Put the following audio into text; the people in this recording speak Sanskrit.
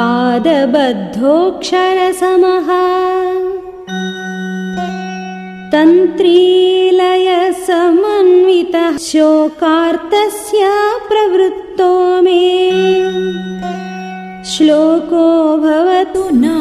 पादबद्धोऽक्षरसमः। तन्त्रीलयसमन्वितः शोकार्तस्य प्रवृत्तो मे। श्लोको भवतु न।